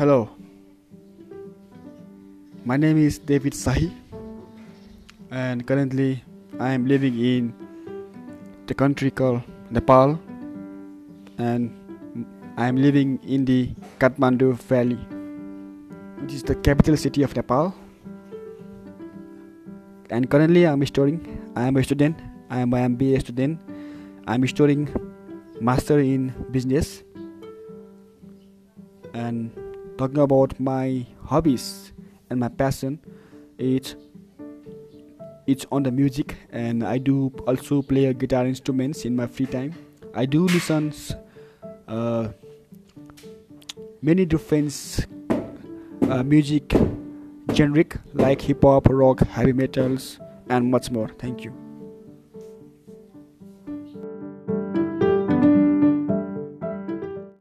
Hello, my name is David Sahi, and currently I am living in the country called Nepal, and I am living in the Kathmandu Valley, which is the capital city of Nepal. And currently, I am studying. I am a student. I am an MBA student. I am studying master in business and talking about my hobbies and my passion it's it's on the music and i do also play a guitar instruments in my free time. I do listen uh, many different uh, music generic like hip hop rock heavy metals and much more. Thank you